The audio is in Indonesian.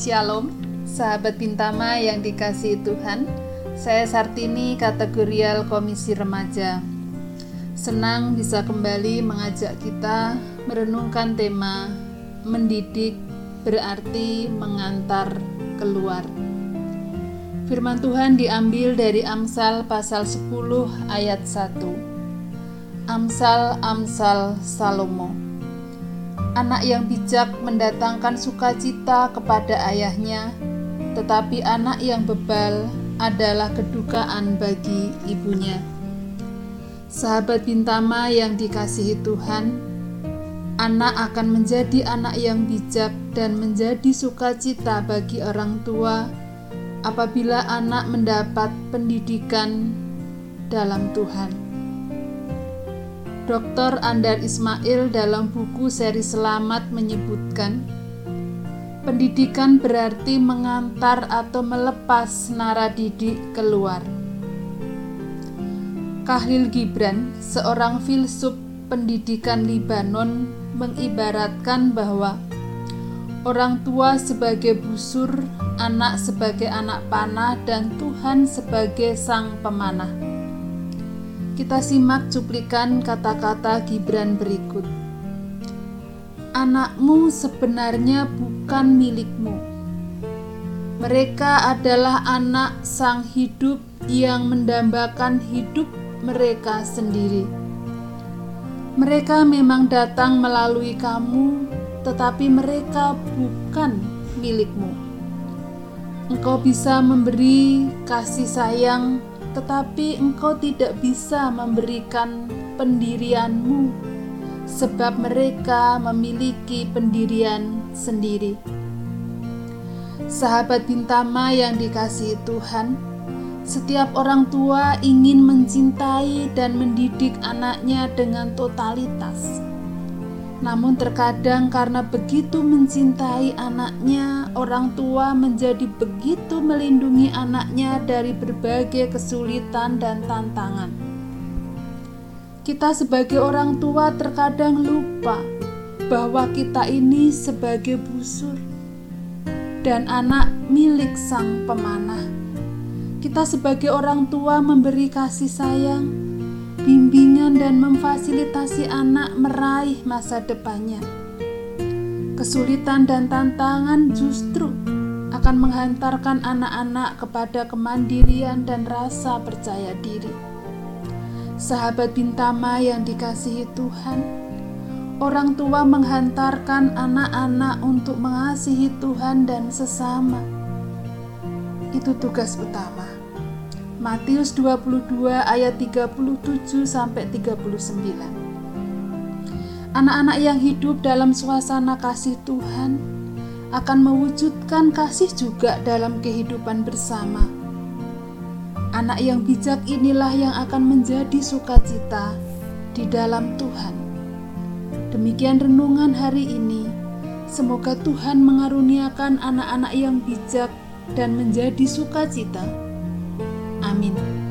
Shalom, sahabat Bintama yang dikasihi Tuhan. Saya Sartini, kategorial Komisi Remaja. Senang bisa kembali mengajak kita merenungkan tema mendidik berarti mengantar keluar. Firman Tuhan diambil dari Amsal pasal 10 ayat 1. Amsal Amsal Salomo Anak yang bijak mendatangkan sukacita kepada ayahnya, tetapi anak yang bebal adalah kedukaan bagi ibunya. Sahabat Bintama yang dikasihi Tuhan, anak akan menjadi anak yang bijak dan menjadi sukacita bagi orang tua apabila anak mendapat pendidikan dalam Tuhan. Dr. Andar Ismail dalam buku seri Selamat menyebutkan, pendidikan berarti mengantar atau melepas nara didik keluar. Kahlil Gibran, seorang filsuf pendidikan Libanon, mengibaratkan bahwa orang tua sebagai busur, anak sebagai anak panah, dan Tuhan sebagai sang pemanah. Kita simak cuplikan kata-kata Gibran berikut. Anakmu sebenarnya bukan milikmu. Mereka adalah anak sang hidup yang mendambakan hidup mereka sendiri. Mereka memang datang melalui kamu, tetapi mereka bukan milikmu. Engkau bisa memberi kasih sayang tetapi engkau tidak bisa memberikan pendirianmu, sebab mereka memiliki pendirian sendiri. Sahabat Bintama yang dikasihi Tuhan, setiap orang tua ingin mencintai dan mendidik anaknya dengan totalitas namun terkadang karena begitu mencintai anaknya, orang tua menjadi begitu melindungi anaknya dari berbagai kesulitan dan tantangan. Kita sebagai orang tua terkadang lupa bahwa kita ini sebagai busur dan anak milik sang pemanah. Kita sebagai orang tua memberi kasih sayang, bimbingan dan memfasilitasi anak meraih masa depannya. Kesulitan dan tantangan justru akan menghantarkan anak-anak kepada kemandirian dan rasa percaya diri. Sahabat Bintama yang dikasihi Tuhan, orang tua menghantarkan anak-anak untuk mengasihi Tuhan dan sesama. Itu tugas utama. Matius 22 ayat 37 sampai 39. Anak-anak yang hidup dalam suasana kasih Tuhan akan mewujudkan kasih juga dalam kehidupan bersama. Anak yang bijak inilah yang akan menjadi sukacita di dalam Tuhan. Demikian renungan hari ini. Semoga Tuhan mengaruniakan anak-anak yang bijak dan menjadi sukacita Amém.